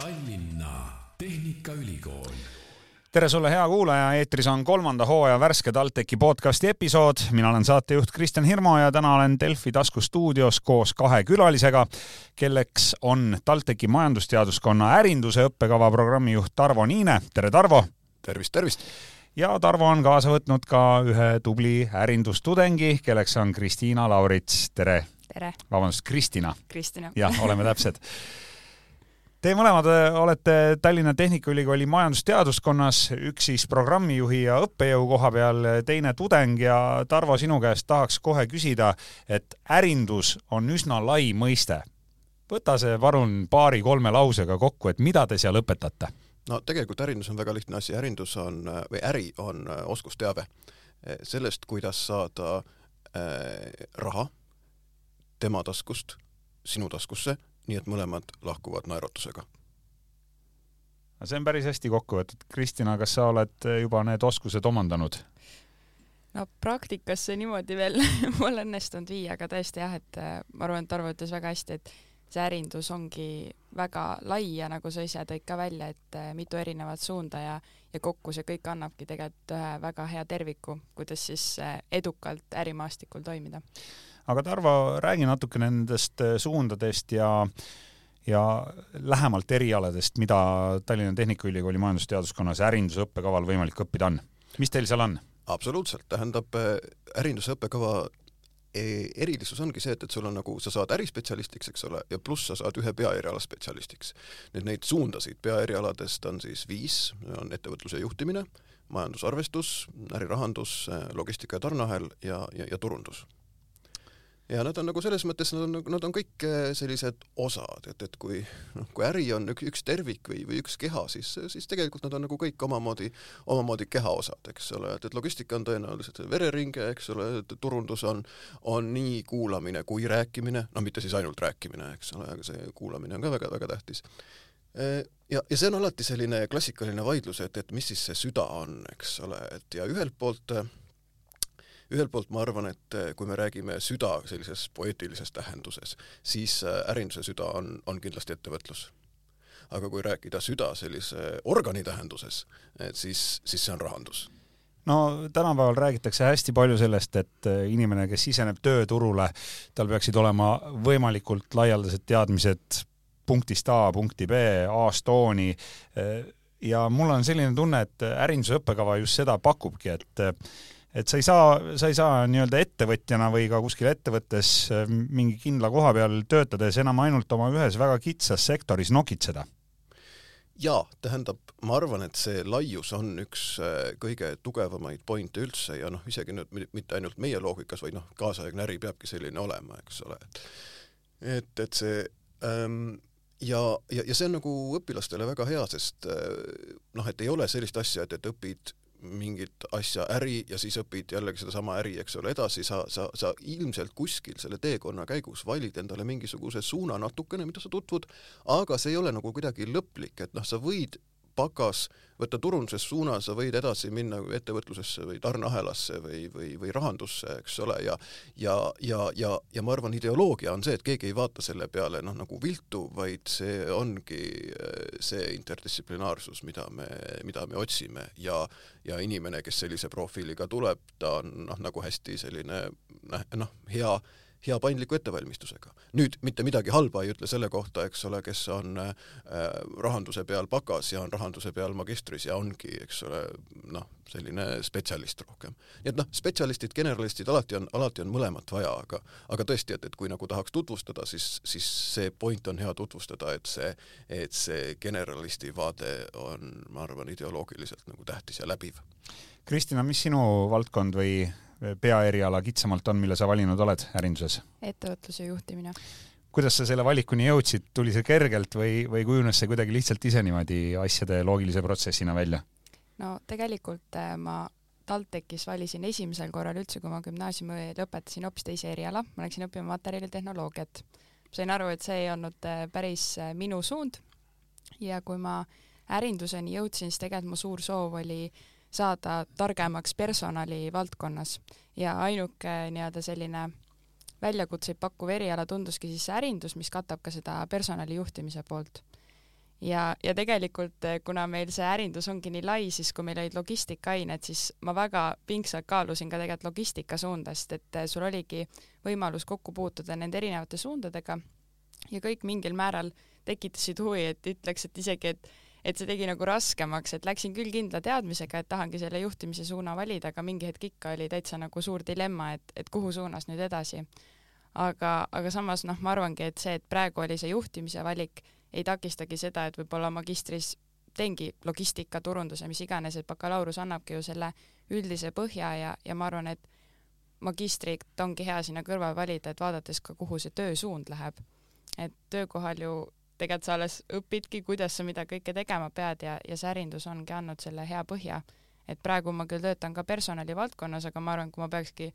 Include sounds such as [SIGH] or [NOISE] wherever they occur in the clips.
Tallinna Tehnikaülikool. tere sulle, hea kuulaja, eetris on kolmanda hooaja värske TalTechi podcasti episood. mina olen saatejuht Kristjan Hirmu ja täna olen Delfi taskustuudios koos kahe külalisega, kelleks on TalTechi majandusteaduskonna ärinduse õppekava programmijuht Tarvo Niine. tere, Tarvo! tervist, tervist! ja Tarvo on kaasa võtnud ka ühe tubli ärindustudengi, kelleks on Kristiina Laurits. tere! tere! vabandust, Kristina. Kristina. jah, oleme täpsed [LAUGHS] Te mõlemad äh, olete Tallinna Tehnikaülikooli majandusteaduskonnas, üks siis programmijuhi ja õppejõu koha peal, teine tudeng ja Tarvo, sinu käest tahaks kohe küsida, et ärindus on üsna lai mõiste. võta see palun paari-kolme lausega kokku, et mida te seal õpetate? no tegelikult ärindus on väga lihtne asi, ärindus on või äri on äh, oskusteave sellest, kuidas saada äh, raha tema taskust sinu taskusse nii et mõlemad lahkuvad naeratusega. see on päris hästi kokku võetud. Kristina, kas sa oled juba need oskused omandanud? no praktikas see niimoodi veel [LAUGHS] mul õnnestunud viia, aga tõesti jah, et äh, ma arvan, et Tarvo ütles väga hästi, et see ärindus ongi väga lai ja nagu sa ise tõid ka välja, et äh, mitu erinevat suunda ja, ja kokku see kõik annabki tegelikult ühe väga hea terviku, kuidas siis äh, edukalt ärimaastikul toimida aga Tarvo, räägi natuke nendest äh, suundadest ja ja lähemalt erialadest, mida Tallinna Tehnikaülikooli majandusteaduskonnas ärinduse õppekaval võimalik õppida on. mis teil seal on? absoluutselt, tähendab äh, ärinduse õppekava e, erilisus ongi see, et, et sul on nagu, sa saad ärispetsialistiks, eks ole, ja pluss sa saad ühe peaeriala spetsialistiks. nüüd neid suundasid peaerialadest on siis viis, on ettevõtluse juhtimine, majandusarvestus, ärirahandus, logistika ja tarneahel ja, ja, ja turundus ja nad on nagu selles mõttes, nad on, nad on kõik äh, sellised osad, et, et kui noh, kui äri on üks, üks tervik või, või üks keha, siis, siis tegelikult nad on nagu kõik omamoodi, omamoodi kehaosad, eks ole, et, et logistika on tõenäoliselt vereringe, eks ole, et turundus on, on nii kuulamine kui rääkimine, no mitte siis ainult rääkimine, eks ole, aga see kuulamine on ka väga-väga tähtis. Äh, ja, ja see on alati selline klassikaline vaidlus, et, et mis siis see süda on, eks ole, et ja ühelt poolt äh, ühelt poolt ma arvan, et eh, kui me räägime süda sellises poeetilises tähenduses, siis eh, ärinduse süda on, on kindlasti ettevõtlus. aga kui rääkida süda sellise organi tähenduses, et siis, siis see on rahandus no tänapäeval räägitakse hästi palju sellest, et eh, inimene, kes siseneb tööturule, tal peaksid olema võimalikult laialdased teadmised punktist A punkti B, A-st O-ni. ja mul on selline tunne, et ärinduse õppekava just seda pakubki, et et sa ei saa, sa ei saa nii-öelda ettevõtjana või ka kuskil ettevõttes äh, mingi kindla koha peal töötades enam ainult oma ühes väga kitsas sektoris nokitseda. jaa, tähendab, ma arvan, et see laius on üks äh, kõige tugevamaid pointe üldse ja noh, isegi nüüd mitte ainult meie loogikas, vaid noh, kaasaegne äri peabki selline olema, eks ole, et et, et see ähm, ja, ja, ja see on nagu õpilastele väga hea, sest äh, noh, et ei ole sellist asja, et, et õpid mingit asja äri ja siis õpid jällegi sedasama äri, eks ole, edasi, sa, sa, sa ilmselt kuskil selle teekonna käigus valid endale mingisuguse suuna natukene, mida sa tutvud, aga see ei ole nagu kuidagi lõplik, et noh, sa võid pagas võtta turunduses suuna, sa võid edasi minna ettevõtlusesse või tarneahelasse või, või, või rahandusse, eks ole, ja ja, ja, ja, ja ma arvan, ideoloogia on see, et keegi ei vaata selle peale noh, nagu viltu, vaid see ongi äh, see interdistsiplinaarsus, mida me, mida me otsime. Ja ja inimene, kes sellise profiiliga tuleb, ta on noh, nagu hästi selline noh, noh, hea hea paindliku ettevalmistusega. nüüd mitte midagi halba ei ütle selle kohta, eks ole, kes on äh, rahanduse peal bakas ja on rahanduse peal magistris ja ongi, eks ole, noh, selline spetsialist rohkem. nii et noh, spetsialistid, generalistid, alati on, alati on mõlemat vaja, aga aga tõesti, et, et kui nagu tahaks tutvustada, siis, siis see point on hea tutvustada, et see, et see generalisti vaade on, ma arvan, ideoloogiliselt nagu tähtis ja läbiv. Kristina, mis sinu valdkond või peaeriala kitsamalt on, mille sa valinud oled ärinduses? ettevõtluse juhtimine. kuidas sa selle valikuni jõudsid, tuli see kergelt või, või kujunes see kuidagi lihtsalt ise niimoodi asjade loogilise protsessina välja? no tegelikult äh, ma TalTechis valisin esimesel korral üldse, kui ma gümnaasiumi lõpetasin hoopis teise eriala, ma läksin õppima materjalitehnoloogiat. sain aru, et see ei olnud äh, päris äh, minu suund ja kui ma ärinduseni jõudsin, siis tegelikult mu suur soov oli äh, saada targemaks personali valdkonnas ja ainuke nii-öelda selline väljakutseid pakkuv eriala tunduski siis see ärindus, mis katab ka seda personali juhtimise poolt. ja, ja tegelikult eh, kuna meil see ärindus ongi nii lai, siis kui meil olid logistikaained, siis ma väga pingsalt kaalusin ka tegelikult logistika suunda, sest et eh, sul oligi võimalus kokku puutuda nende erinevate suundadega ja kõik mingil määral tekitasid huvi, et ütleks, et isegi, et et see tegi nagu raskemaks, et läksin küll kindla teadmisega, et tahangi selle juhtimise suuna valida, aga mingi hetk ikka oli täitsa nagu suur dilemma, et, et kuhu suunas nüüd edasi. aga, aga samas noh, ma arvangi, et see, et praegu oli see juhtimise valik ei takistagi seda, et võib-olla magistris teengi logistika, turunduse, mis iganes, et bakalaureus annabki ju selle üldise põhja ja, ja ma arvan, et magistrit ongi hea sinna kõrvale valida, et vaadates ka, kuhu see töösuund läheb. et töökohal ju tegelikult sa alles õpidki, kuidas sa mida kõike tegema pead ja, ja see ärindus ongi andnud selle hea põhja. et praegu ma küll töötan ka personalivaldkonnas, aga ma arvan, kui ma peakski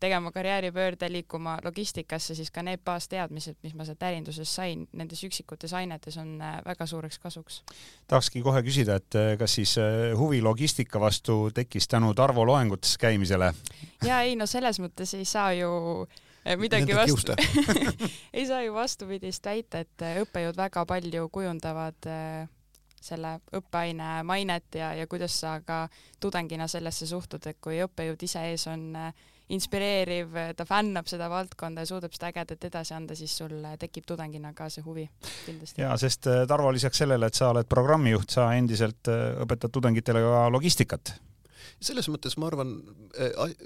tegema karjääripöörde, liikuma logistikasse, siis ka need baasteadmised, mis ma sealt ärinduses sain, nendes üksikutes ainetes on äh, väga suureks kasuks. tahakski kohe küsida, et äh, kas siis äh, huvi logistika vastu tekkis tänu Tarvo loengutes käimisele? ja ei no selles mõttes ei saa ju midagi Nende vastu [LAUGHS] ei saa ju vastupidist väita, et õppejõud väga palju kujundavad selle õppeaine mainet ja, ja kuidas sa ka tudengina sellesse suhtud, et kui õppejõud ise ees on inspireeriv, ta fännab seda valdkonda ja suudab seda ägedat edasi anda, siis sul tekib tudengina ka see huvi kindlasti. jaa, sest Tarvo, lisaks sellele, et sa oled programmijuht, sa endiselt õpetad tudengitele ka logistikat. selles mõttes ma arvan äh,,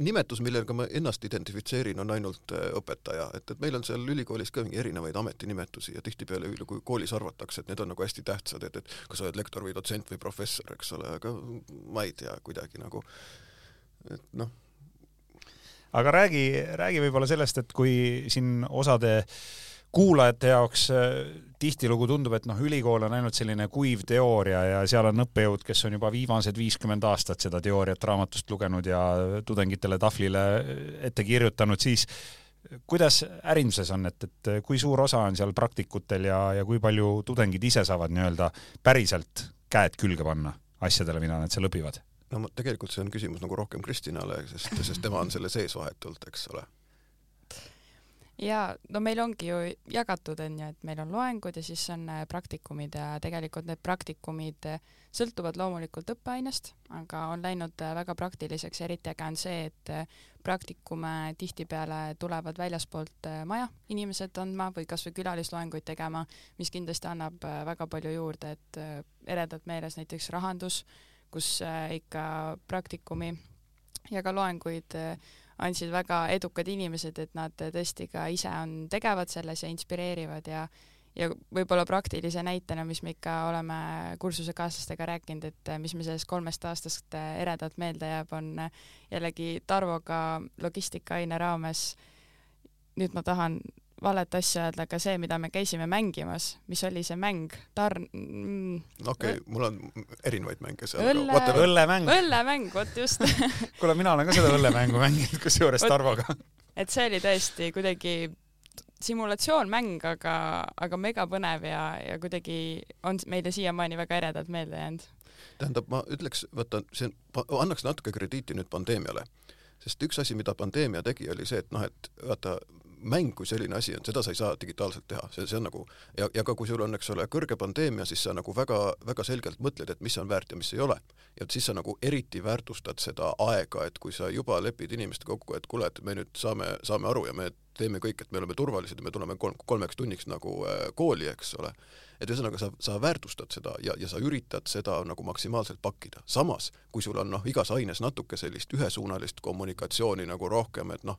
nimetus, millega ma ennast identifitseerin, on ainult äh, õpetaja, et, et meil on seal ülikoolis ka mingi erinevaid ametinimetusi ja tihtipeale kui koolis arvatakse, et need on nagu hästi tähtsad, et, et kas sa oled lektor või dotsent või professor, eks ole, aga ma ei tea, kuidagi nagu et noh. Aga räägi, räägi võib-olla sellest, et kui siin osade kuulajate jaoks äh, tihtilugu tundub, et noh, ülikool on ainult selline kuiv teooria ja seal on õppejõud, kes on juba viimased viiskümmend aastat seda teooriat raamatust lugenud ja tudengitele tahvlile ette kirjutanud, siis kuidas ärinduses on, et, et kui suur osa on seal praktikutel ja, ja kui palju tudengid ise saavad nii-öelda päriselt käed külge panna asjadele, mida nad seal õpivad? no tegelikult see on küsimus nagu rohkem Kristinale, sest, sest tema on selle sees vahetult, eks ole. Ja no meil ongi ju jagatud, on ju, et meil on loengud ja siis on äh, praktikumid ja tegelikult need praktikumid äh, sõltuvad loomulikult õppeainest, aga on läinud äh, väga praktiliseks, eriti äge on see, et praktikume tihtipeale tulevad väljaspoolt maja inimesed andma või kasvõi külalisloenguid tegema, mis kindlasti annab väga palju juurde, et eredalt meeles näiteks rahandus kus ikka praktikumi ja ka loenguid äh, andsid väga edukad inimesed, et nad tõesti ka ise on tegevad selles ja inspireerivad ja ja võib-olla praktilise näitena, mis me ikka oleme kursusekaaslastega rääkinud, et mis me sellest kolmest aastast eredalt meelde jääb, on jällegi Tarvoga logistikaaine raames. nüüd ma tahan valet asja öelda, aga see, mida me käisime mängimas, mis oli see mäng, tarn- mm,. okei okay,, mul on erinevaid mänge seal. õlle, õllemäng. õllemäng, vot just [LAUGHS] kuule, mina olen ka seda õllemängu mänginud, kusjuures Tarvoga. et see oli tõesti kuidagi simulatsioonmäng, aga, aga megapõnev ja, ja kuidagi on meile siiamaani väga eredalt meelde jäänud. tähendab, ma ütleks, vaata, see annaks natuke krediiti nüüd pandeemiale sest üks asi, mida pandeemia tegi, oli see, et noh, et vaata, mäng kui selline asi on, seda sa ei saa digitaalselt teha, see, see on nagu ja, ja ka kui sul on, eks ole, kõrge pandeemia, siis sa nagu väga, väga selgelt mõtled, et mis on väärt ja mis ei ole. ja siis sa nagu eriti väärtustad seda aega, et kui sa juba lepid inimestega kokku, et kuule, et me nüüd saame, saame aru ja me teeme kõik, et me oleme turvalised ja me tuleme kolm, kolmeks tunniks nagu äh, kooli, eks ole et ühesõnaga sa, sa väärtustad seda ja, ja sa üritad seda nagu maksimaalselt pakkida. samas, kui sul on noh, igas aines natuke sellist ühesuunalist kommunikatsiooni nagu rohkem, et noh,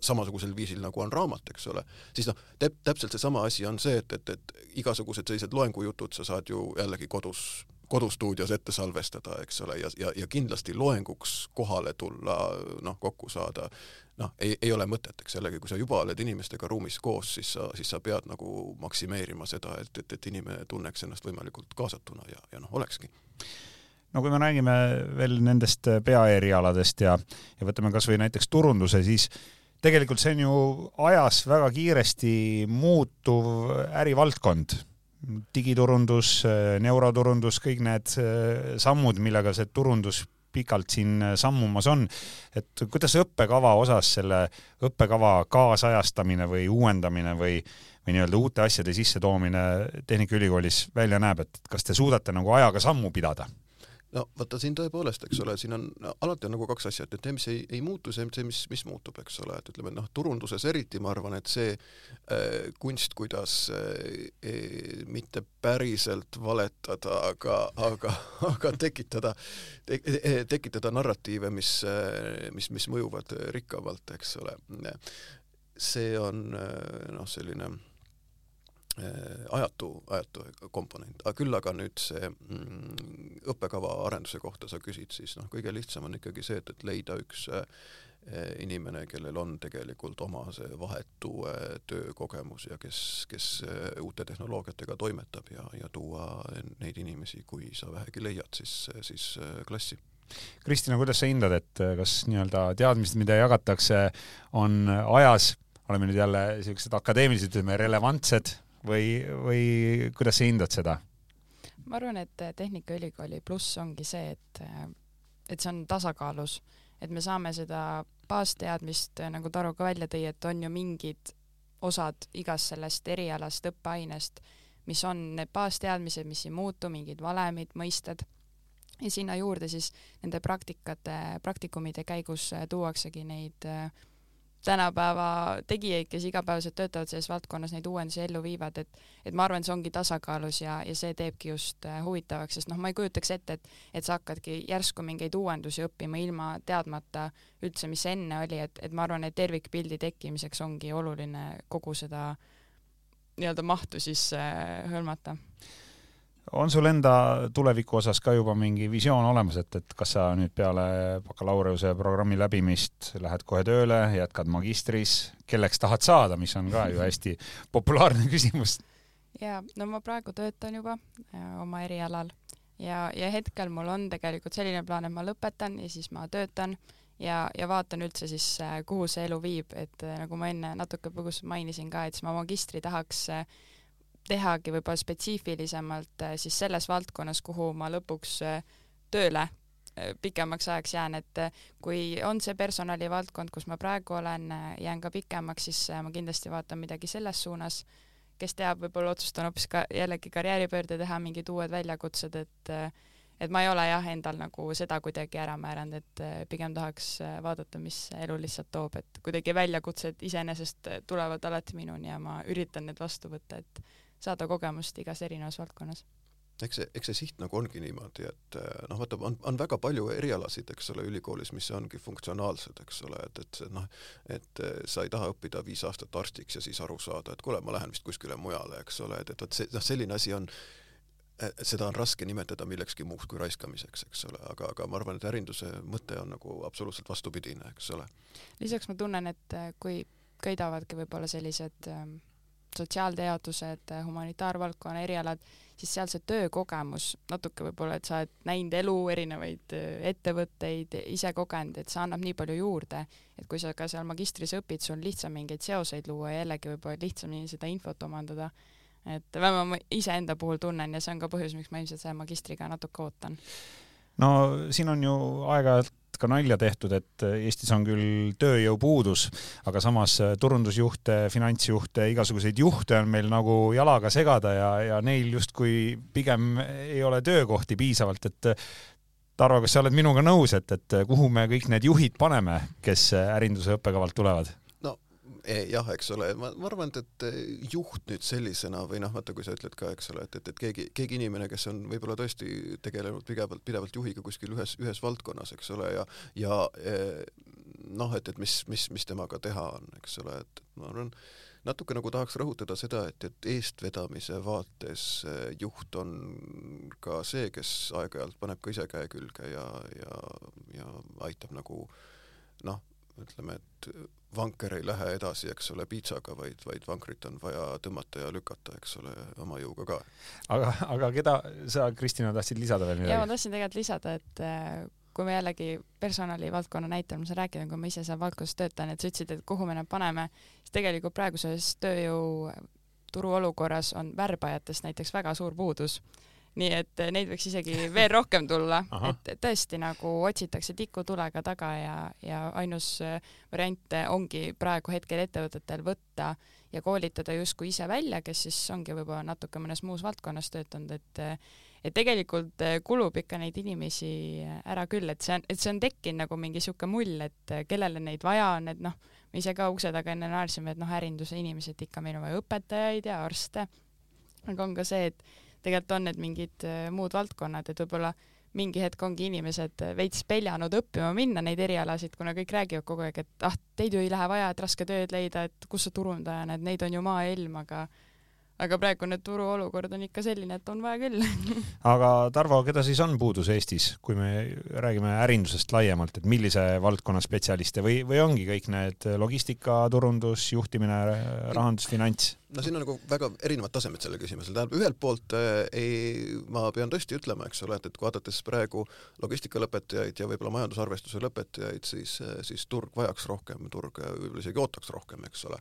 samasugusel viisil nagu on raamat, eks ole, siis noh, täp-, täpselt seesama asi on see, et, et, et igasugused sellised loengujutud sa saad ju jällegi kodus kodustuudios ette salvestada, eks ole, ja, ja, ja kindlasti loenguks kohale tulla, noh, kokku saada, noh, ei, ei ole mõtet, eks jällegi, kui sa juba oled inimestega ruumis koos, siis sa, siis sa pead nagu maksimeerima seda, et, et, et inimene tunneks ennast võimalikult kaasatuna ja, ja noh, olekski. No kui me räägime veel nendest peaerialadest ja, ja võtame kas või näiteks turunduse, siis tegelikult see on ju ajas väga kiiresti muutuv ärivaldkond. Digiturundus, neuroturundus, kõik need äh, sammud, millega see turundus pikalt siin sammumas on, et kuidas õppekava osas selle õppekava kaasajastamine või uuendamine või või nii-öelda uute asjade sissetoomine Tehnikaülikoolis välja näeb, et kas te suudate nagu ajaga sammu pidada? No vaata siin tõepoolest, eks ole, siin on no, alati on nagu kaks asja, et, see, mis ei, ei muutu, see, see, mis, mis muutub, eks ole, et ütleme, noh, turunduses eriti ma arvan, et see äh, kunst, kuidas äh, mitte päriselt valetada, aga, aga, aga tekitada te,, tekitada narratiive, mis äh,, mis, mis mõjuvad rikkamalt, eks ole. see on äh, noh, selline ajatu, ajatu komponent, aga küll aga nüüd see mm, õppekava arenduse kohta sa küsid, siis noh, kõige lihtsam on ikkagi see, et, et leida üks äh, inimene, kellel on tegelikult oma see vahetu äh, töökogemus ja kes, kes uute tehnoloogiatega toimetab ja, ja tuua neid inimesi, kui sa vähegi leiad, siis, siis klassi. Kristina, kuidas sa hindad, et kas nii-öelda teadmised, mida jagatakse, on ajas, oleme nüüd jälle niisugused akadeemilised, ütleme, relevantsed või, või kuidas sa hindad seda? ma arvan, et Tehnikaülikooli pluss ongi see, et, et see on tasakaalus, et me saame seda baasteadmist, nagu Taro ka välja tõi, et on ju mingid osad igast sellest erialast õppeainest, mis on need baasteadmised, mis ei muutu, mingid valemid, mõisted, ja sinna juurde siis nende praktikate, praktikumide käigus tuuaksegi neid äh, tänapäeva tegijaid, kes igapäevaselt töötavad selles valdkonnas, neid uuendusi ellu viivad, et et ma arvan, see ongi tasakaalus ja, ja see teebki just äh, huvitavaks, sest noh, ma ei kujutaks ette, et et sa hakkadki järsku mingeid uuendusi õppima ilma teadmata üldse, mis enne oli, et, et ma arvan, et tervikpildi tekkimiseks ongi oluline kogu seda nii-öelda mahtu siis äh, hõlmata on sul enda tuleviku osas ka juba mingi visioon olemas, et, et kas sa nüüd peale bakalaureuse programmi läbimist lähed kohe tööle, jätkad magistris, kelleks tahad saada, mis on ka ju hästi [LAUGHS] populaarne küsimus? jaa, no ma praegu töötan juba äh, oma erialal ja, ja hetkel mul on tegelikult selline plaan, et ma lõpetan ja siis ma töötan ja, ja vaatan üldse siis, äh, kuhu see elu viib, et äh, nagu ma enne natuke põgusalt mainisin ka, et siis ma magistri tahaks äh, tehagi võib-olla spetsiifilisemalt äh, siis selles valdkonnas, kuhu ma lõpuks äh, tööle äh, pikemaks ajaks jään, et kui on see personalivaldkond, kus ma praegu olen, jään ka pikemaks, siis ma kindlasti vaatan midagi selles suunas. kes teab, võib-olla otsustan hoopis ka jällegi karjääripöörde teha, mingid uued väljakutsed, et et ma ei ole jah, endal nagu seda kuidagi ära määranud, et pigem tahaks vaadata, mis elu lihtsalt toob, et kuidagi väljakutsed iseenesest tulevad alati minuni ja ma üritan need vastu võtta, et saada kogemust igas erinevas valdkonnas eks see, eks see siht nagu ongi niimoodi, et eh, noh, vaata, on, on väga palju erialasid, eks ole, ülikoolis, mis ongi funktsionaalsed, eks ole, et, et noh, et eh, sa ei taha õppida viis aastat arstiks ja siis aru saada, et kuule, ma lähen vist kuskile mujale, eks ole, et, et vot see, noh, selline asi on, seda on raske nimetada millekski muuks kui raiskamiseks, eks ole, aga, aga ma arvan, et ärinduse mõte on nagu absoluutselt vastupidine, eks ole. lisaks ma tunnen, et eh, kui köidavadki võib-olla sellised ähm sotsiaalteadused, humanitaarvaldkonna erialad, siis seal see töökogemus natuke võib-olla, et sa oled näinud elu, erinevaid äh, ettevõtteid, ise kogenud, et see annab nii palju juurde, et kui sa ka seal magistris õpid, sul on lihtsam mingeid seoseid luua ja jällegi võib-olla lihtsamini seda infot omandada. et vähemalt ma iseenda puhul tunnen ja see on ka põhjus, miks ma ilmselt selle magistriga natuke ootan no siin on ju aeg-ajalt ka nalja tehtud, et Eestis on küll tööjõupuudus, aga samas turundusjuhte, finantsjuhte, igasuguseid juhte on meil nagu jalaga segada ja, ja neil justkui pigem ei ole töökohti piisavalt, et Tarvo, kas sa oled minuga nõus, et, et kuhu me kõik need juhid paneme, kes ärinduse õppekavalt tulevad? Eh, jah, eks ole, ma, ma arvan, et, et juht nüüd sellisena või noh, vaata, kui sa ütled ka, eks ole, et, et, et keegi, keegi inimene, kes on võib-olla tõesti tegelenud pidevalt, pidevalt juhiga kuskil ühes, ühes valdkonnas, eks ole, ja, ja eh, noh, et, et mis, mis, mis temaga teha on, eks ole, et ma arvan, natuke nagu tahaks rõhutada seda, et, et eestvedamise vaates eh, juht on ka see, kes aeg-ajalt paneb ka ise käe külge ja, ja, ja aitab nagu noh, ütleme, et vanker ei lähe edasi, eks ole, piitsaga, vaid, vaid vankrit on vaja tõmmata ja lükata, eks ole, oma jõuga ka. aga, aga keda sa, Kristina, tahtsid lisada veel midagi? jaa, ma tahtsin tegelikult lisada, et äh, kui me jällegi personalivaldkonna näitel, ma saan rääkida, kui ma ise seal valdkonnas töötan, et sa ütlesid, et kuhu me nad paneme, siis tegelikult praeguses tööjõu turuolukorras on värbajatest näiteks väga suur puudus nii et eh, neid võiks isegi veel rohkem tulla, et tõesti nagu otsitakse tikutulega taga ja, ja ainus eh, variant ongi praegu hetkel ettevõtetel võtta ja koolitada justkui ise välja, kes siis ongi võib-olla natuke mõnes muus valdkonnas töötanud, et et tegelikult eh, kulub ikka neid inimesi ära küll, et see on, et see on tekkinud nagu mingi sihuke mull, et eh, kellele neid vaja on, et noh, me ise ka ukse taga enne naersime, et noh, ärinduse inimesed ikka meil on vaja õpetajaid ja arste. aga on ka see, et tegelikult on need mingid eh, muud valdkonnad, et võib-olla mingi hetk ongi inimesed veits peljanud õppima minna neid erialasid, kuna kõik räägivad kogu aeg, et ah, teid ju ei lähe vaja, et raske tööd leida, et kus sa turundajana, et neid on ju maailm, aga aga praegune turuolukord on ikka selline, et on vaja küll. [LAUGHS] Aga Tarvo, keda siis on puudus Eestis, kui me räägime ärindusest laiemalt, et millise valdkonna spetsialiste või, või ongi kõik need logistika, turundus, juhtimine, rahandus, finants? no siin on nagu väga erinevad tasemed sellel küsimusel, tähendab ühelt poolt äh, ei, ma pean tõesti ütlema, eks ole, et, et vaadates praegu logistikalõpetajaid ja võib-olla majandusarvestuse lõpetajaid, siis, siis turg vajaks rohkem, turg võib-olla isegi ootaks rohkem, eks ole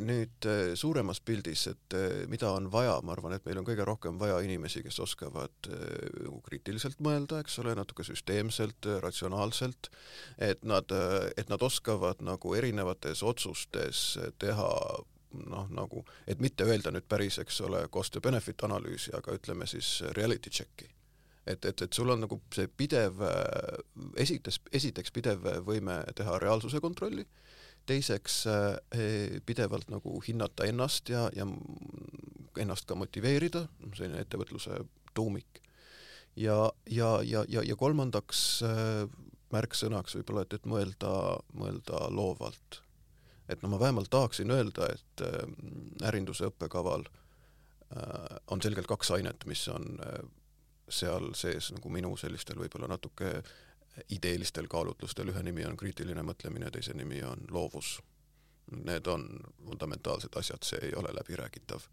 nüüd äh, suuremas pildis, et äh, mida on vaja, ma arvan, et meil on kõige rohkem vaja inimesi, kes oskavad kriitiliselt mõelda, eks ole, natuke süsteemselt, ratsionaalselt, et nad, et nad oskavad nagu erinevates otsustes teha noh, nagu, et mitte öelda nüüd päris, eks ole, cost-benefit analüüsi, aga ütleme siis reality check'i. Et, et, et sul on nagu see pidev, esites, esiteks pidev võime teha reaalsuse kontrolli teiseks eh, pidevalt nagu hinnata ennast ja, ja ennast ka motiveerida, selline ettevõtluse tuumik. ja, ja, ja, ja, ja kolmandaks eh, märksõnaks võib-olla, et, et mõelda, mõelda loovalt. et no ma vähemalt tahaksin öelda, et eh, ärinduse õppekaval on selgelt kaks ainet, mis on seal sees nagu minu sellistel võib-olla natuke ideelistel kaalutlustel, ühe nimi on kriitiline mõtlemine, teise nimi on loovus. Need on fundamentaalsed asjad, see ei ole läbiräägitav.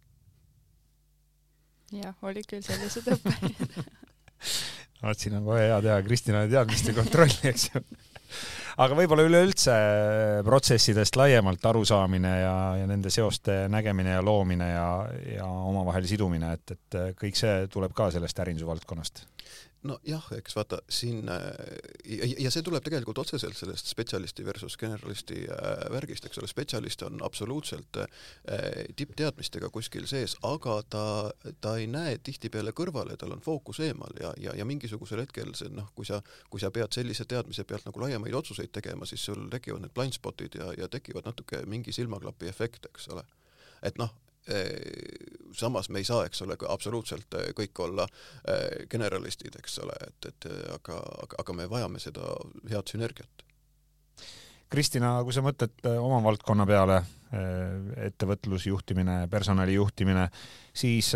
jah, olid küll sellised õppeajad vot [LAUGHS] siin on kohe hea teha Kristina teadmiste kontrolli, eks ju. aga võib-olla üleüldse protsessidest laiemalt arusaamine ja, ja nende seoste nägemine ja loomine ja, ja omavahel sidumine, et, et kõik see tuleb ka sellest ärinduse valdkonnast nojah, eks vaata siin äh, ja, ja see tuleb tegelikult otseselt sellest spetsialisti versus generalisti äh, värgist, eks ole, spetsialist on absoluutselt äh, tippteadmistega kuskil sees, aga ta, ta ei näe tihtipeale kõrvale, tal on fookus eemal ja, ja, ja mingisugusel hetkel see noh, kui sa, kui sa pead sellise teadmise pealt nagu laiemaid otsuseid tegema, siis sul tekivad need blind spot'id ja, ja tekivad natuke mingi silmaklapi efekt, eks ole. et noh, samas me ei saa, eks ole, absoluutselt kõik olla generalistid, eks ole, et, et aga, aga, aga me vajame seda head sünergiat. Kristina, kui sa mõtled oma valdkonna peale, ettevõtlusjuhtimine, personali juhtimine, siis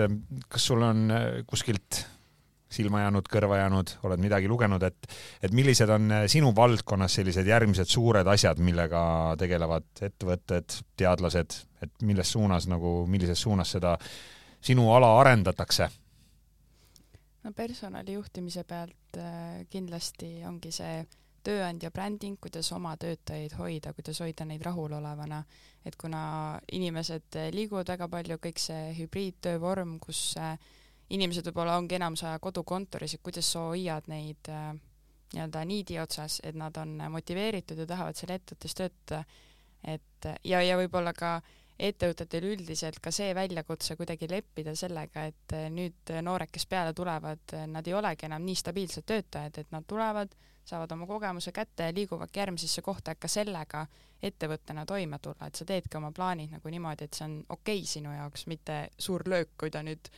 kas sul on kuskilt silma jäänud, kõrva jäänud, oled midagi lugenud, et, et millised on sinu valdkonnas sellised järgmised suured asjad, millega tegelevad ettevõtted, teadlased, et milles suunas nagu, millises suunas seda sinu ala arendatakse? no personali juhtimise pealt äh, kindlasti ongi see tööandja bränding, kuidas oma töötajaid hoida, kuidas hoida neid rahulolevana, et kuna inimesed liiguvad väga palju, kõik see hübriidtöö vorm, kus äh, inimesed võib-olla ongi enamus aja kodukontoris, et kuidas sa hoiad neid äh, nii-öelda niidi otsas, et nad on motiveeritud ja tahavad seal ettevõttes töötada, et ja, ja võib-olla ka ettevõtetel üldiselt ka see väljakutse kuidagi leppida sellega, et äh, nüüd noored, kes peale tulevad, nad ei olegi enam nii stabiilsed töötajad, et nad tulevad, saavad oma kogemuse kätte ja liiguvadki järgmisesse kohta, et ka sellega ettevõttena toime tulla, et sa teedki oma plaanid nagu niimoodi, et see on okei okay sinu jaoks, mitte suur löök, kui ta nüüd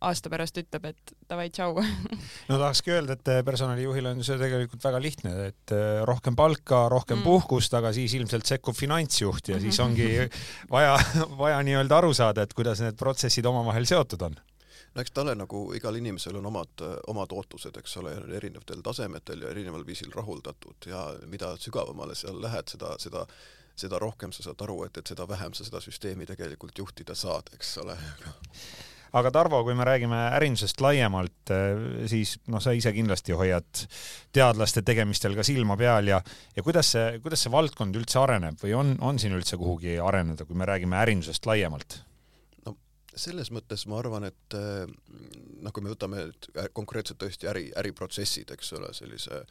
aasta pärast ütleb, et davai, tšau. no tahakski öelda, et eh, personalijuhil on see tegelikult väga lihtne, et eh, rohkem palka, rohkem mm. puhkust, aga siis ilmselt sekkub finantsjuht ja siis ongi [LAUGHS] vaja, vaja nii-öelda aru saada, et kuidas need protsessid omavahel seotud on no eks talle nagu igal inimesel on omad, omad ootused, eks ole, erinevatel tasemetel ja erineval viisil rahuldatud ja mida sügavamale seal lähed, seda, seda seda rohkem sa saad aru, et, et seda vähem sa seda süsteemi tegelikult juhtida saad, eks ole aga Tarvo, kui me räägime ärindusest laiemalt, eh, siis noh, sa ise kindlasti hoiad teadlaste tegemistel ka silma peal ja, ja kuidas see, kuidas see valdkond üldse areneb või on, on siin üldse kuhugi areneda, kui me räägime ärindusest laiemalt? no selles mõttes ma arvan, et äh, noh, kui me võtame nüüd konkreetselt tõesti äri, äriprotsessid, eks ole, sellise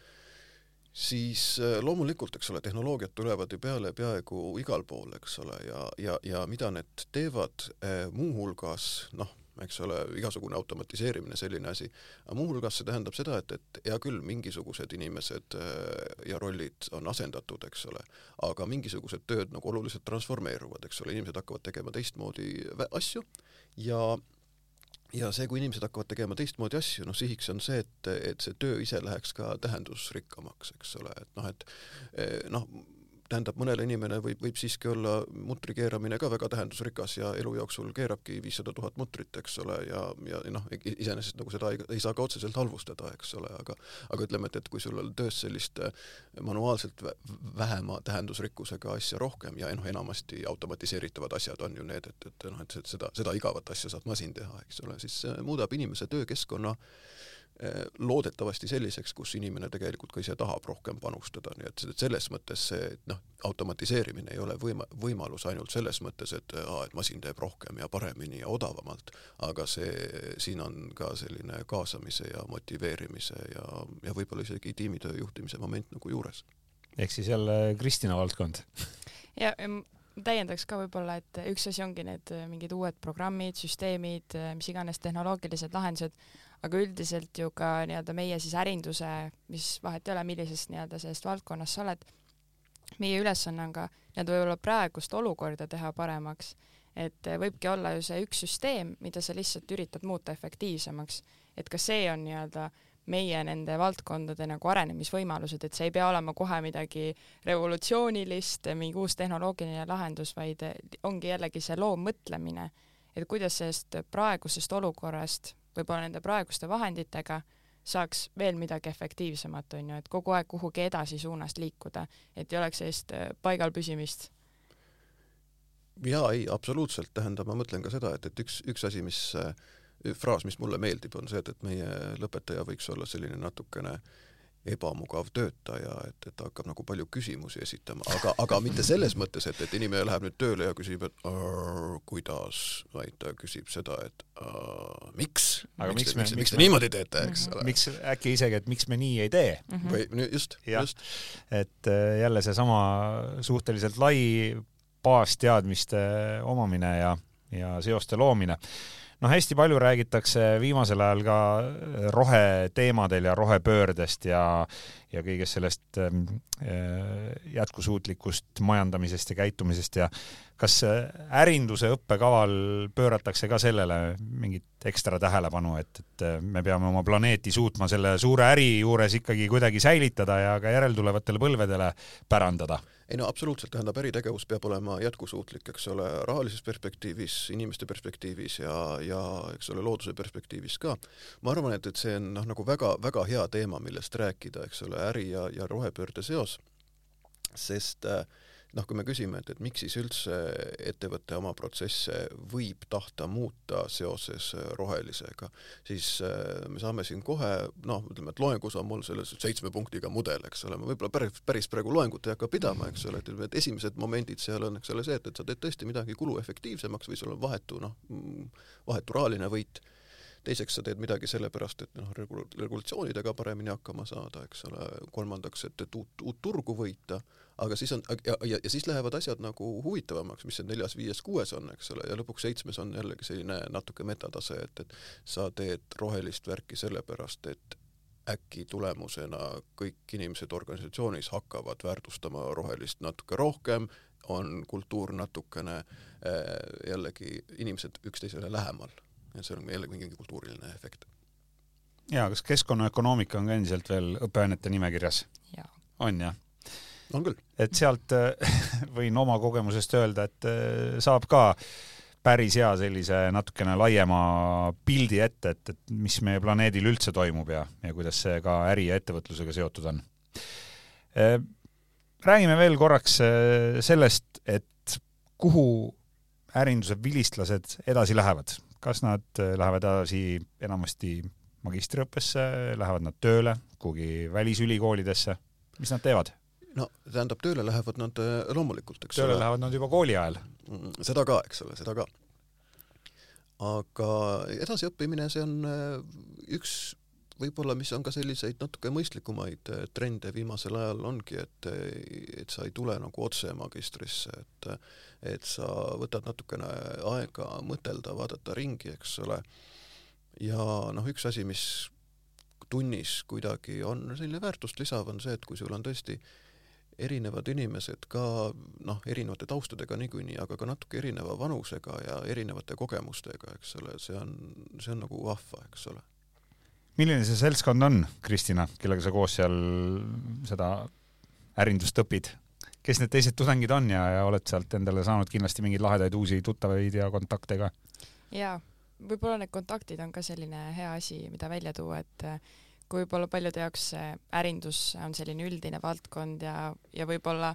siis äh, loomulikult, eks ole, tehnoloogiad tulevad ju peale peaaegu igal pool, eks ole, ja, ja, ja mida need teevad muuhulgas, noh eks ole, igasugune automatiseerimine, selline asi. aga muuhulgas see tähendab seda, et, et hea küll, mingisugused inimesed äh, ja rollid on asendatud, eks ole, aga mingisugused tööd nagu oluliselt transformeeruvad, eks ole, inimesed hakkavad tegema teistmoodi asju ja ja see, kui inimesed hakkavad tegema teistmoodi asju, noh, sihiks on see, et, et see töö ise läheks ka tähendusrikkamaks, eks ole, et noh, et eh, noh, tähendab, mõnele inimene võib, võib siiski olla mutri keeramine ka väga tähendusrikas ja elu jooksul keerabki viissada tuhat mutrit, eks ole, ja, ja noh, iseenesest nagu seda ei, ei saa ka otseselt halvustada, eks ole, aga aga ütleme, et, et kui sul on töös sellist äh, manuaalselt vähema tähendusrikkusega asja rohkem ja noh, enamasti automatiseeritavad asjad on ju need, et, et noh, et seda, seda igavat asja saab masin teha, eks ole, siis see muudab inimese töökeskkonna äh, loodetavasti selliseks, kus inimene tegelikult ka ise tahab rohkem panustada, nii et selles mõttes see noh, automatiseerimine ei ole võima-, võimalus ainult selles mõttes, et aa, et masin teeb rohkem ja paremini ja odavamalt, aga see, siin on ka selline kaasamise ja motiveerimise ja, ja võib-olla isegi tiimitöö juhtimise moment nagu juures. ehk siis jälle Kristina valdkond [LAUGHS] ja täiendaks ka võib-olla, et üks asi ongi need mingid uued programmid, süsteemid, mis iganes tehnoloogilised lahendused, aga üldiselt ju ka nii-öelda meie siis ärinduse, mis vahet ei ole, millisest nii-öelda sellest valdkonnast sa oled, meie ülesanne on ka nii-öelda võib-olla praegust olukorda teha paremaks, et võibki olla ju see üks süsteem, mida sa lihtsalt üritad muuta efektiivsemaks, et ka see on nii-öelda meie nende valdkondade nagu arenemisvõimalused, et see ei pea olema kohe midagi revolutsioonilist, mingi uus tehnoloogiline lahendus, vaid ongi jällegi see loovmõtlemine, et kuidas sellest praegusest olukorrast võib-olla nende praeguste vahenditega saaks veel midagi efektiivsemat, on ju, et kogu aeg kuhugi edasi suunas liikuda, et ei oleks sellist äh, paigal püsimist. jaa, ei, absoluutselt, tähendab, ma mõtlen ka seda, et, et üks, üks asi, mis äh, fraas, mis mulle meeldib, on see, et, et meie lõpetaja võiks olla selline natukene äh, ebamugav töötaja, et, et ta hakkab nagu palju küsimusi esitama, aga, aga mitte selles mõttes, et, et inimene läheb nüüd tööle ja küsib, et kuidas, vaid ta küsib seda, et miks, miks, miks, miks, te niimoodi teete, eks ole. miks äkki isegi, et miks me nii ei tee mm. -hmm. või just, just. et äh, jälle seesama suhteliselt lai baasteadmiste omamine ja, ja seoste loomine noh, hästi palju räägitakse viimasel ajal ka roheteemadel ja rohepöördest ja, ja kõigest sellest ähm, äh, jätkusuutlikust majandamisest ja käitumisest ja kas ärinduse õppekaval pööratakse ka sellele mingit ekstra tähelepanu, et, et me peame oma planeeti suutma selle suure äri juures ikkagi kuidagi säilitada ja ka järeltulevatele põlvedele pärandada? Ei no absoluutselt, tähendab, äritegevus peab olema jätkusuutlik, eks ole, rahalises perspektiivis, inimeste perspektiivis ja, ja eks ole, looduse perspektiivis ka. ma arvan, et, et see on noh, nagu väga-väga hea teema, millest rääkida, eks ole, äri ja, ja rohepöörde seos, sest äh, noh, kui me küsime, et, et miks siis üldse ettevõte oma protsesse võib tahta muuta seoses äh, rohelisega, siis äh, me saame siin kohe noh, ütleme, et loengus on mul selles seitsme punktiga mudel, eks ole, ma võib-olla päris, päris praegu loengut ei hakka pidama, eks ole, et, et esimesed momendid seal on, eks ole, see, et, et sa teed tõesti midagi kuluefektiivsemaks või sul on vahetu noh, vahetu rahaline võit. Teiseks sa teed midagi sellepärast, et noh, regulatsioonidega paremini hakkama saada, eks ole, kolmandaks, et, et uut, uut turgu võita, aga siis on ja, ja, ja siis lähevad asjad nagu huvitavamaks, mis see neljas, viies, kuues on, eks ole, ja lõpuks seitsmes on jällegi selline natuke metatase, et, et sa teed rohelist värki sellepärast, et äkki tulemusena kõik inimesed organisatsioonis hakkavad väärtustama rohelist natuke rohkem, on kultuur natukene äh, jällegi inimesed üksteisele lähemal et seal on jälle mingi kultuuriline efekt. ja kas keskkonnaökonoomika on ka endiselt veel õppeainete nimekirjas? on jah? Et sealt äh, [LAUGHS] võin oma kogemusest öelda, et äh, saab ka päris hea sellise natukene laiema pildi ette, et, et mis meie planeedil üldse toimub ja, ja kuidas see ka äri ja ettevõtlusega seotud on. Äh, räägime veel korraks sellest, et kuhu ärinduse vilistlased edasi lähevad, kas nad äh, lähevad edasi enamasti magistriõppesse, lähevad nad tööle kuhugi välisülikoolidesse, mis nad teevad? No tähendab, tööle lähevad nad äh, loomulikult, eks tööle ole. lähevad nad juba kooli ajal? Mm, seda ka, eks ole, seda ka. aga edasiõppimine, see on üks võib-olla, mis on ka selliseid natuke mõistlikumaid trende viimasel ajal ongi, et, et sa ei tule nagu otse magistrisse, et et sa võtad natukene aega mõtelda, vaadata ringi, eks ole, ja noh, üks asi, mis tunnis kuidagi on selline väärtust lisav, on see, et kui sul on tõesti erinevad inimesed ka noh, erinevate taustadega niikuinii, aga ka natuke erineva vanusega ja erinevate kogemustega, eks ole, see on, see on nagu vahva, eks ole. milline see seltskond on, Kristina, kellega sa koos seal seda ärindust õpid? kes need teised tudengid on ja, ja oled sealt endale saanud kindlasti mingeid lahedaid uusi tuttavaid ja kontakte ka? jaa võib-olla need kontaktid on ka selline hea asi, mida välja tuua, et äh, kui võib-olla paljude jaoks ärindus on selline üldine valdkond ja, ja võib-olla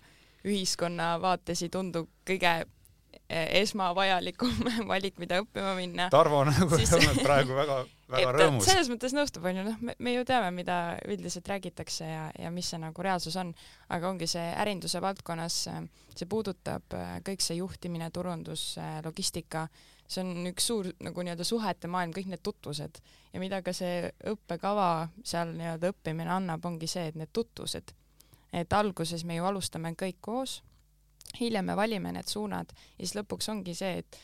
ühiskonna vaates ei tundu kõige äh, esmavajalikum [LAUGHS] valik, mida õppima minna. Tarvo on nagu siis... praegu väga, väga [LAUGHS] rõõmus. selles mõttes nõustub, onju, noh, me, ju teame, mida üldiselt räägitakse ja, ja mis see nagu reaalsus on, aga ongi see ärinduse valdkonnas, see puudutab kõik see juhtimine, turundus, logistika see on üks suur nagu nii-öelda suhete maailm, kõik need tutvused. Ja mida ka see õppekava seal nii-öelda õppimine annab, ongi see, et need tutvused, et alguses me ju alustame kõik koos, hiljem me valime need suunad ja siis lõpuks ongi see, et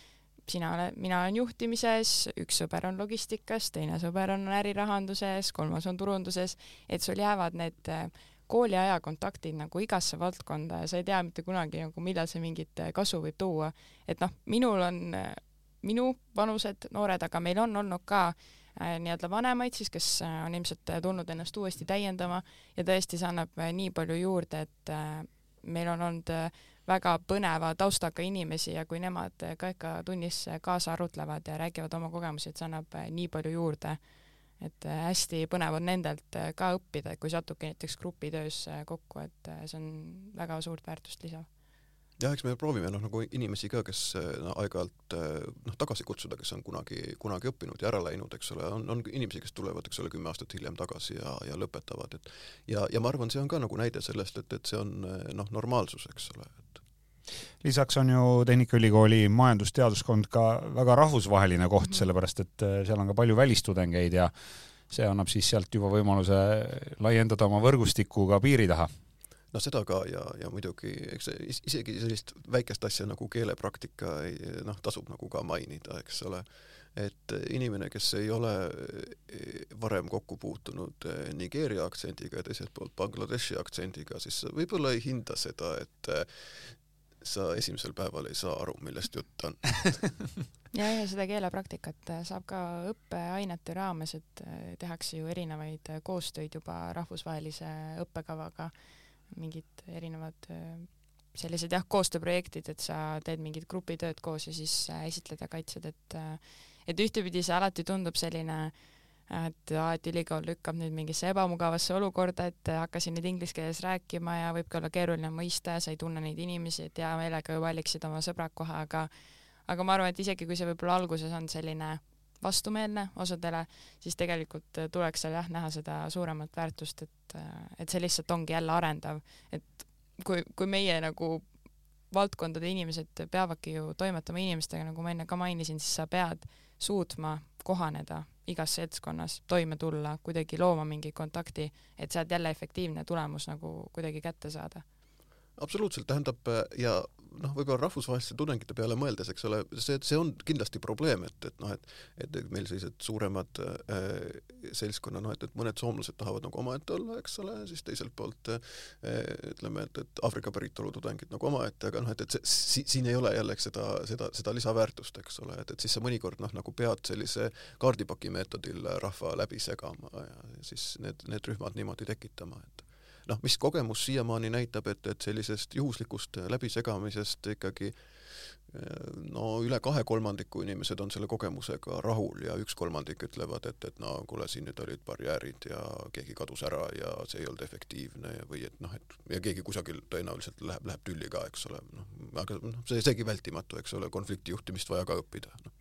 sina oled, mina olen juhtimises, üks sõber on logistikas, teine sõber on ärirahanduses, kolmas on turunduses, et sul jäävad need äh, kooliaja kontaktid nagu igasse valdkonda ja sa ei tea mitte kunagi nagu millal see mingit äh, kasu võib tuua. et noh, minul on äh, minu vanused noored, aga meil on olnud ka äh, nii-öelda vanemaid siis, kes äh, on ilmselt tulnud ennast uuesti täiendama ja tõesti, see annab äh, nii palju juurde, et meil on olnud väga põneva taustaga inimesi ja kui nemad ka ikka tunnis kaasa arutlevad ja räägivad oma kogemusi, et see annab nii palju juurde. et hästi põnev on nendelt ka õppida, kui satubki näiteks grupitöös kokku, et see on väga suurt väärtust lisav jah, eks me proovime noh, nagu inimesi ka, kes no, aeg-ajalt noh, tagasi kutsuda, kes on kunagi, kunagi õppinud ja ära läinud, eks ole, on, on inimesi, kes tulevad, eks ole, kümme aastat hiljem tagasi ja, ja lõpetavad, et ja, ja ma arvan, see on ka nagu näide sellest, et, et see on noh, normaalsus, eks ole, et lisaks on ju Tehnikaülikooli majandusteaduskond ka väga rahvusvaheline koht -hmm. sellepärast et seal on ka palju välistudengeid ja see annab siis sealt juba võimaluse laiendada oma võrgustikku ka piiri taha noh, seda ka ja, ja muidugi eks isegi sellist väikest asja nagu keelepraktika ei noh, tasub nagu ka mainida, eks ole. et inimene, kes ei ole eh, varem kokku puutunud eh, Nigeeria aktsendiga ja teiselt poolt Bangladeshi aktsendiga, siis võib-olla ei hinda seda, et eh, sa esimesel päeval ei saa aru, millest jutt on [LAUGHS] ja, ja seda keelepraktikat saab ka õppeainete raames, et tehakse ju erinevaid koostöid juba rahvusvahelise õppekavaga mingid erinevad äh, sellised jah, koostööprojektid, et sa teed mingit grupitööd koos ja siis äh, esitled ja kaitsed, et äh, et ühtepidi see alati tundub selline et aa, et ülikool lükkab nüüd mingisse ebamugavasse olukorda, et hakkasin nüüd inglise keeles rääkima ja võibki olla keeruline mõista ja sa ei tunne neid inimesi, et hea meelega ju valiksid oma sõbrad kohe, aga aga ma arvan, et isegi kui see võib-olla alguses on selline vastumeelne osadele, siis tegelikult tuleks seal jah, näha seda suuremat väärtust, et, et see lihtsalt ongi jälle arendav, et kui, kui meie nagu valdkondade inimesed peavadki ju toimetama inimestega, nagu ma enne ka mainisin, siis sa pead suutma kohaneda igas seltskonnas, toime tulla, kuidagi looma mingi kontakti, et sealt jälle efektiivne tulemus nagu kuidagi kätte saada. Absoluutselt, tähendab ja noh, võib-olla rahvusvaheliste tudengite peale mõeldes, eks ole, see, see on kindlasti probleem, et, et noh, et et meil sellised suuremad äh, seltskonna, noh et, et mõned soomlased tahavad nagu omaette olla, eks ole, siis teiselt poolt äh, ütleme, et, et Aafrika päritolu tudengid nagu omaette, aga noh, et, et see si, siin ei ole jällegi seda, seda, seda lisaväärtust, eks ole, et, et siis sa mõnikord noh, nagu pead sellise kaardipaki meetodil rahva läbi segama ja siis need, need rühmad niimoodi tekitama, et noh, mis kogemus siiamaani näitab, et, et sellisest juhuslikust läbisegamisest ikkagi no üle kahe kolmandiku inimesed on selle kogemusega rahul ja üks kolmandik ütlevad, et, et no kuule, siin nüüd olid barjäärid ja keegi kadus ära ja see ei olnud efektiivne ja või et noh, et ja keegi kusagil tõenäoliselt läheb, läheb tülli ka, eks ole, noh, aga noh, see, seegi vältimatu, eks ole, konflikti juhtimist vaja ka õppida no..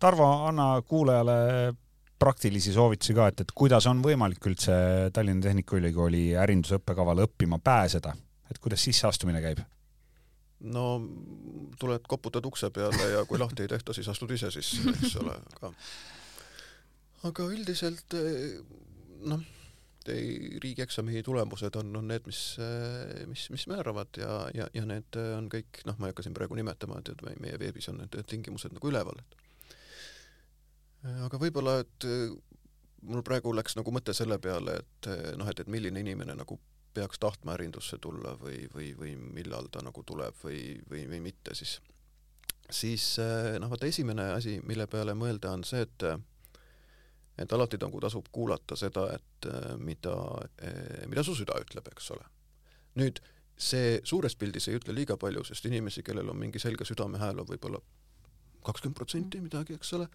Tarvo, anna kuulajale praktilisi soovitusi ka, et, et kuidas on võimalik üldse Tallinna Tehnikaülikooli ärindusõppekavale õppima pääseda, et kuidas sisseastumine käib? no tuled, koputad ukse peale ja kui lahti ei tehta, siis astud ise sisse, eks ole, aga aga üldiselt noh, riigieksami tulemused on, on need, mis, mis, mis määravad ja, ja, ja need on kõik, noh, ma ei hakka siin praegu nimetama, et, et meie veebis on need tingimused nagu üleval, et aga võib-olla, et mul praegu läks nagu mõte selle peale, et noh, et, et milline inimene nagu peaks tahtma ärindusse tulla või, või, või millal ta nagu tuleb või, või, või mitte, siis siis noh, vaata esimene asi, mille peale mõelda, on see, et et alati nagu tasub kuulata seda, et mida, mida su süda ütleb, eks ole. nüüd see suures pildis ei ütle liiga palju, sest inimesi, kellel on mingi selge südamehääl, on võib-olla kakskümmend protsenti midagi, eks ole.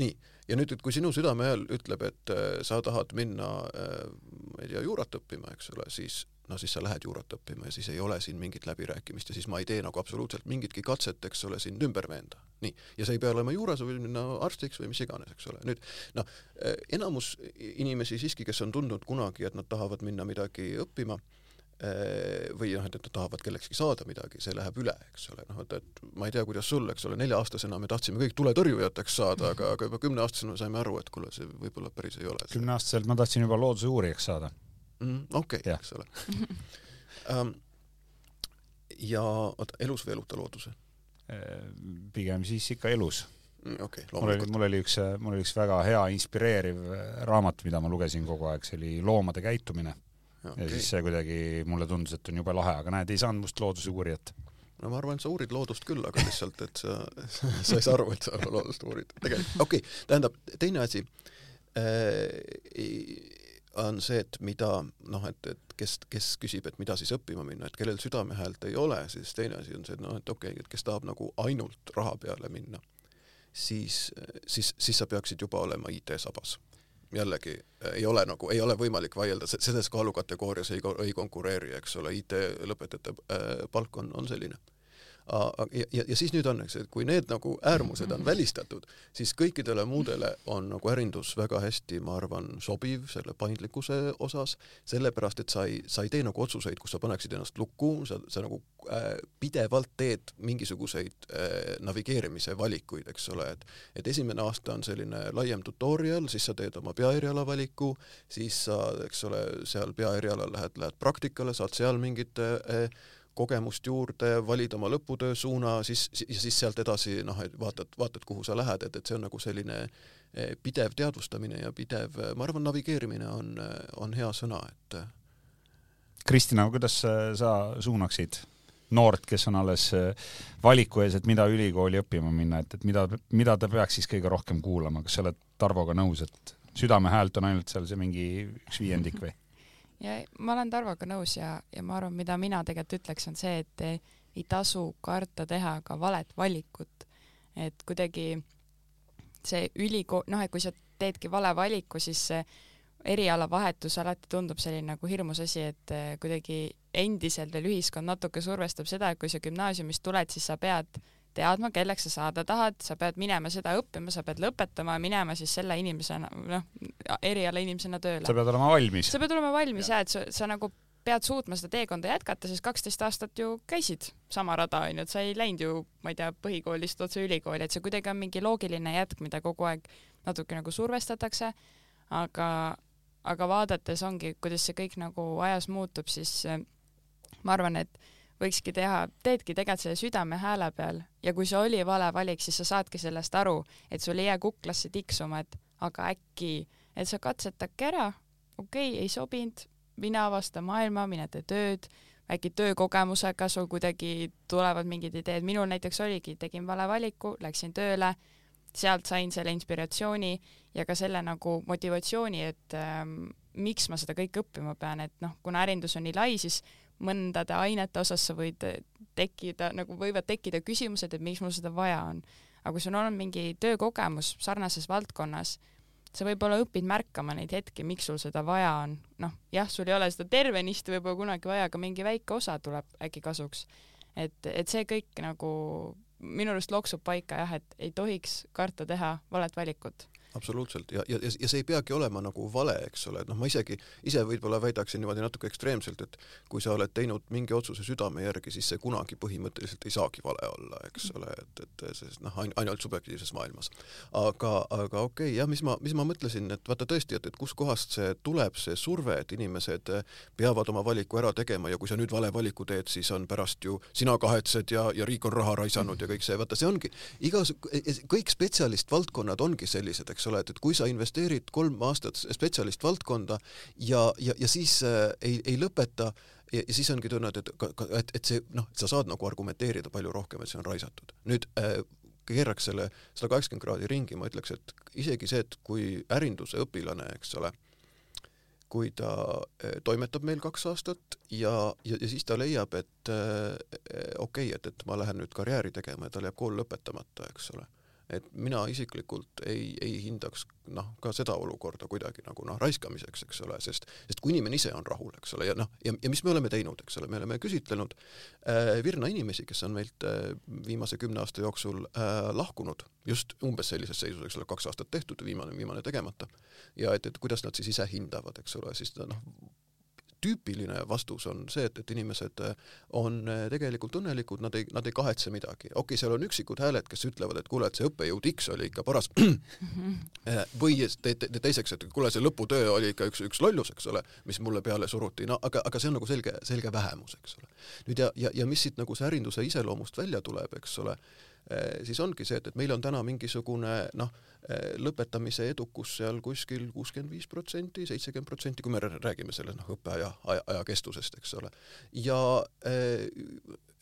nii, ja nüüd, et kui sinu südamehääl ütleb, et äh, sa tahad minna äh,, ma ei tea, juurat õppima, eks ole, siis no siis sa lähed juurat õppima ja siis ei ole siin mingit läbirääkimist ja siis ma ei tee nagu absoluutselt mingitki katset, eks ole, sind ümber veenda. nii, ja see ei pea olema juura, sa võid minna arstiks või mis iganes, eks ole. nüüd noh, äh, enamus inimesi siiski, kes on tundnud kunagi, et nad tahavad minna midagi õppima või noh, et nad tahavad kellekski saada midagi, see läheb üle, eks ole, noh et, et ma ei tea, kuidas sul, eks ole, nelja-aastasena me tahtsime kõik tuletõrjujateks saada, aga, aga juba kümneaastasena saime aru, et kuule, see võib-olla päris ei ole. kümneaastaselt ma tahtsin juba looduse uurijaks saada mm,. okei okay,, eks ole um, ja oota, elus või eluta looduse? Äh, pigem siis ikka elus mm, okay, mul oli, mul oli üks, mul oli üks väga hea inspireeriv raamat, mida ma lugesin kogu aeg, see oli Loomade käitumine okay. ja siis see kuidagi mulle tundus, et on jube lahe, aga näed, ei saanud must looduse uurijat. no ma arvan, et sa uurid loodust küll, aga lihtsalt, et sa, [LAUGHS] sa ei saa aru, et sa loodust uurid. tegelikult, okei okay,, tähendab, teine asi äh, on see, et mida noh, et, et kes, kes küsib, et mida siis õppima minna, et kellel südamehäält ei ole, siis teine asi on see, et noh, et okei okay,, et kes tahab nagu ainult raha peale minna, siis, siis, siis sa peaksid juba olema IT-sabas jällegi ei ole nagu, ei ole võimalik vaielda, selles kaalukategoorias ei, ei konkureeri, eks ole, IT-lõpetajate äh, palk on, on selline ja, ja, ja siis nüüd on, eks, et kui need nagu äärmused on välistatud, siis kõikidele muudele on nagu ärindus väga hästi, ma arvan, sobiv selle paindlikkuse osas, sellepärast et sa ei, sa ei tee nagu otsuseid, kus sa paneksid ennast lukku, sa, sa nagu äh, pidevalt teed mingisuguseid äh, navigeerimise valikuid, eks ole, et et esimene aasta on selline laiem tutorial, siis sa teed oma peaeriala valiku, siis sa, eks ole, seal peaerialal lähed, lähed praktikale, saad seal mingit äh, kogemust juurde, valid oma lõputöö suuna, siis, ja siis sealt edasi noh, et vaatad, vaatad, kuhu sa lähed, et, et see on nagu selline eh, pidev teadvustamine ja pidev, ma arvan, navigeerimine on, on hea sõna, et Kristina, kuidas sa suunaksid noort, kes on alles eh, valiku ees, et mida ülikooli õppima minna, et, et mida, mida ta peaks siis kõige rohkem kuulama, kas sa oled Tarvoga nõus, et südame häält on ainult seal see mingi üks viiendik või? Ja ma olen Tarvoga nõus ja, ja ma arvan, mida mina tegelikult ütleks, on see, et ei, ei tasu karta teha ka valet valikut. et kuidagi see ülikool, noh, et kui sa teedki vale valiku, siis see erialavahetus alati tundub selline nagu hirmus asi, et eh, kuidagi endiselt veel ühiskond natuke survestab seda, et kui sa gümnaasiumist tuled, siis sa pead teadma, kelleks sa saada tahad, sa pead minema seda õppima, sa pead lõpetama ja minema siis selle inimesena, noh, eriala inimesena tööle. sa pead olema valmis. sa pead olema valmis ja, ja et sa, sa nagu pead suutma seda teekonda jätkata, sest kaksteist aastat ju käisid sama rada, onju, et sa ei läinud ju, ma ei tea, põhikoolist otse ülikooli, et see kuidagi on mingi loogiline jätk, mida kogu aeg natuke nagu survestatakse, aga, aga vaadates ongi, kuidas see kõik nagu ajas muutub, siis ma arvan, et võikski teha, teedki tegelikult selle südame hääle peal. Ja kui see oli vale valik, siis sa saadki sellest aru, et sul ei jää kuklasse tiksuma, et aga äkki, et sa katsetadki ära, okei okay,, ei sobinud, mine avasta maailma, mine tee tööd, äkki töökogemusega sul kuidagi tulevad mingid ideed, minul näiteks oligi, tegin vale valiku, läksin tööle, sealt sain selle inspiratsiooni ja ka selle nagu motivatsiooni, et ähm, miks ma seda kõike õppima pean, et noh, kuna ärindus on nii lai, siis mõndade ainete osas sa võid tekkida, nagu võivad tekkida küsimused, et miks mul seda vaja on. aga kui sul on mingi töökogemus sarnases valdkonnas, sa võib-olla õpid märkama neid hetki, miks sul seda vaja on. noh, jah, sul ei ole seda tervenisti võib-olla kunagi vaja, aga mingi väike osa tuleb äkki kasuks. et, et see kõik nagu minu arust loksub paika jah, et ei tohiks karta teha valet valikut absoluutselt. Ja, ja, ja see ei peagi olema nagu vale, eks ole, et noh, ma isegi ise võib-olla väidaksin niimoodi natuke ekstreemselt, et kui sa oled teinud mingi otsuse südame järgi, siis see kunagi põhimõtteliselt ei saagi vale olla, eks ole, et, et sest noh, ainult subjektiivses maailmas. aga, aga okei okay,, jah, mis ma, mis ma mõtlesin, et vaata tõesti, et, et kuskohast see tuleb, see surve, et inimesed peavad oma valiku ära tegema ja kui sa nüüd vale valiku teed, siis on pärast ju sina kahetsed ja, ja riik on raha raisanud ja kõik see, vaata see ongi igas, kõik spetsialistvaldkonnad ongi sellised, eks ole, et, et kui sa investeerid kolm aastat spetsialistvaldkonda ja, ja, ja siis äh, ei, ei lõpeta ja, ja siis ongi tunne, et, et, et, et see noh, sa saad nagu argumenteerida palju rohkem, et see on raisatud. nüüd äh, keeraks selle sada kaheksakümmend kraadi ringi, ma ütleks, et isegi see, et kui ärinduse õpilane, eks ole, kui ta äh, toimetab meil kaks aastat ja, ja, ja siis ta leiab, et äh, okei okay,, et, et ma lähen nüüd karjääri tegema ja tal jääb kool lõpetamata, eks ole et mina isiklikult ei, ei hindaks noh, ka seda olukorda kuidagi nagu noh, raiskamiseks, eks ole, sest, sest kui inimene ise on rahul, eks ole, ja noh, ja, ja mis me oleme teinud, eks ole, me oleme küsitlenud äh, Virna inimesi, kes on meilt äh, viimase kümne aasta jooksul äh, lahkunud, just umbes sellises seisus, eks ole, kaks aastat tehtud, viimane, viimane tegemata. ja et, et kuidas nad siis ise hindavad, eks ole, siis noh, tüüpiline vastus on see, et, et inimesed äh, on äh, tegelikult õnnelikud, nad ei, nad ei kahetse midagi. okei okay,, seal on üksikud hääled, kes ütlevad, et kuule, et see õppejõud X oli ikka paras [CLEARS THROAT] äh, või te, te, teiseks, et kuule, see lõputöö oli ikka üks, üks lollus, eks ole, mis mulle peale suruti, no aga, aga see on nagu selge, selge vähemus, eks ole. nüüd ja, ja, ja mis siit nagu see ärinduse iseloomust välja tuleb, eks ole, siis ongi see, et, et meil on täna mingisugune noh, Eh, lõpetamise edukus seal kuskil kuuskümmend viis protsenti, seitsekümmend protsenti, kui me räägime selle noh, õppeaja, aja, aja kestusest, eks ole. ja äh,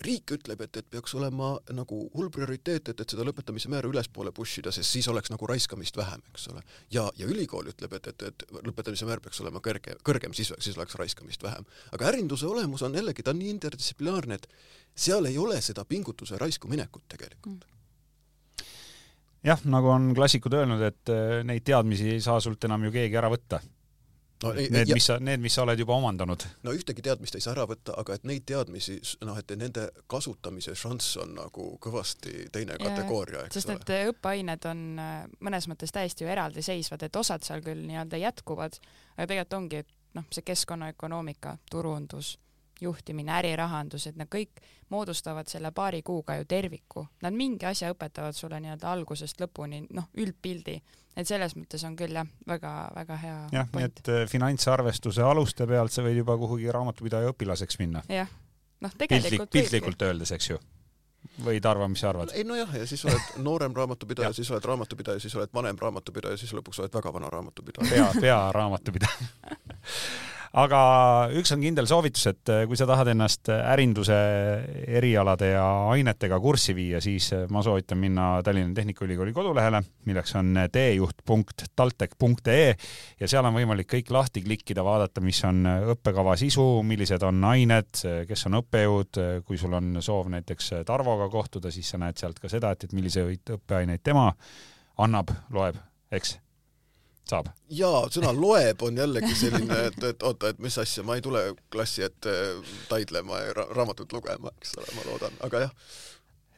riik ütleb, et, et peaks olema nagu hull prioriteet, et, et seda lõpetamise määra ülespoole push ida, sest siis oleks nagu raiskamist vähem, eks ole. ja, ja ülikool ütleb, et, et, et lõpetamise määr peaks olema kõrge, kõrgem, siis, siis oleks raiskamist vähem. aga ärinduse olemus on jällegi, ta on nii interdistsiplinaarne, et seal ei ole seda pingutuse raisku minekut tegelikult mm jah, nagu on klassikud öelnud, et äh, neid teadmisi ei saa sult enam ju keegi ära võtta no, need, mis sa, need, mis sa oled juba omandanud. no ühtegi teadmist ei saa ära võtta, aga et neid teadmisi, noh, et nende kasutamise šanss on nagu kõvasti teine ja, kategooria, eks sest ole. sest need õppeained on äh, mõnes mõttes täiesti ju eraldiseisvad, et osad seal küll nii-öelda jätkuvad, aga tegelikult ongi, et noh, see keskkonnaökonoomika, turundus, juhtimine, ärirahandus, et nad kõik moodustavad selle paari kuuga ju terviku. Nad mingi asja õpetavad sulle nii-öelda algusest lõpuni, noh, üldpildi. et selles mõttes on küll jah, väga-väga hea jah, nii et äh, finantsarvestuse aluste pealt sa võid juba kuhugi raamatupidaja õpilaseks minna. jah, noh tegelikult Piltlik, piltlikult öeldes, eks ju võid arva, mis sa arvad? ei nojah, ja siis oled noorem raamatupidaja [LAUGHS] siis oled raamatupidaja, siis oled vanem raamatupidaja, siis lõpuks oled väga vana raamatupidaja. pea, pearaamatupidaja [LAUGHS] aga üks on kindel soovitus, et äh, kui sa tahad ennast äh, ärinduse erialade ja ainetega kurssi viia, siis äh, ma soovitan minna Tallinna Tehnikaülikooli kodulehele, milleks on teejuht.taltech.ee ja seal on võimalik kõik lahti klikkida, vaadata, mis on õppekava sisu, millised on ained, kes on õppejõud, kui sul on soov näiteks Tarvoga kohtuda, siis sa näed sealt ka seda, et, et milliseid õppeaineid tema annab, loeb, eks saab? jaa, sõna loeb on jällegi selline, et, et oota, et mis asja, ma ei tule klassi ette taidlema ja ra raamatut lugema, eks ole, ma loodan, aga jah.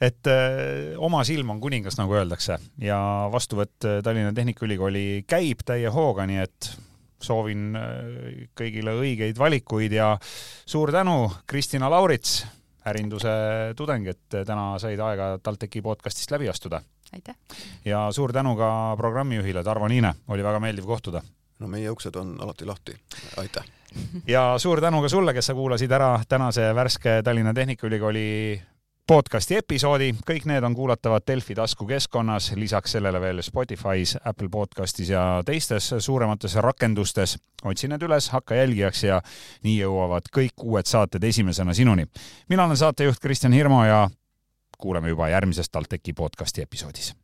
et öö, oma silm on kuningas, nagu öeldakse, ja vastuvõtt Tallinna Tehnikaülikooli käib täie hooga, nii et soovin kõigile õigeid valikuid ja suur tänu, Kristina Laurits, ärinduse tudeng, et täna said aega TalTechi podcastist läbi astuda aitäh! ja suur tänu ka programmijuhile Tarvo Niine, oli väga meeldiv kohtuda. no meie uksed on alati lahti, aitäh! [LAUGHS] ja suur tänu ka sulle, kes sa kuulasid ära tänase värske Tallinna Tehnikaülikooli podcasti episoodi, kõik need on kuulatavad Delfi taskukeskkonnas, lisaks sellele veel Spotify's, Apple podcastis ja teistes suuremates rakendustes. otsi need üles, hakka jälgijaks ja nii jõuavad kõik uued saated esimesena sinuni. mina olen saatejuht Kristjan Hirmu ja kuuleme juba järgmises TalTechi podcasti episoodis.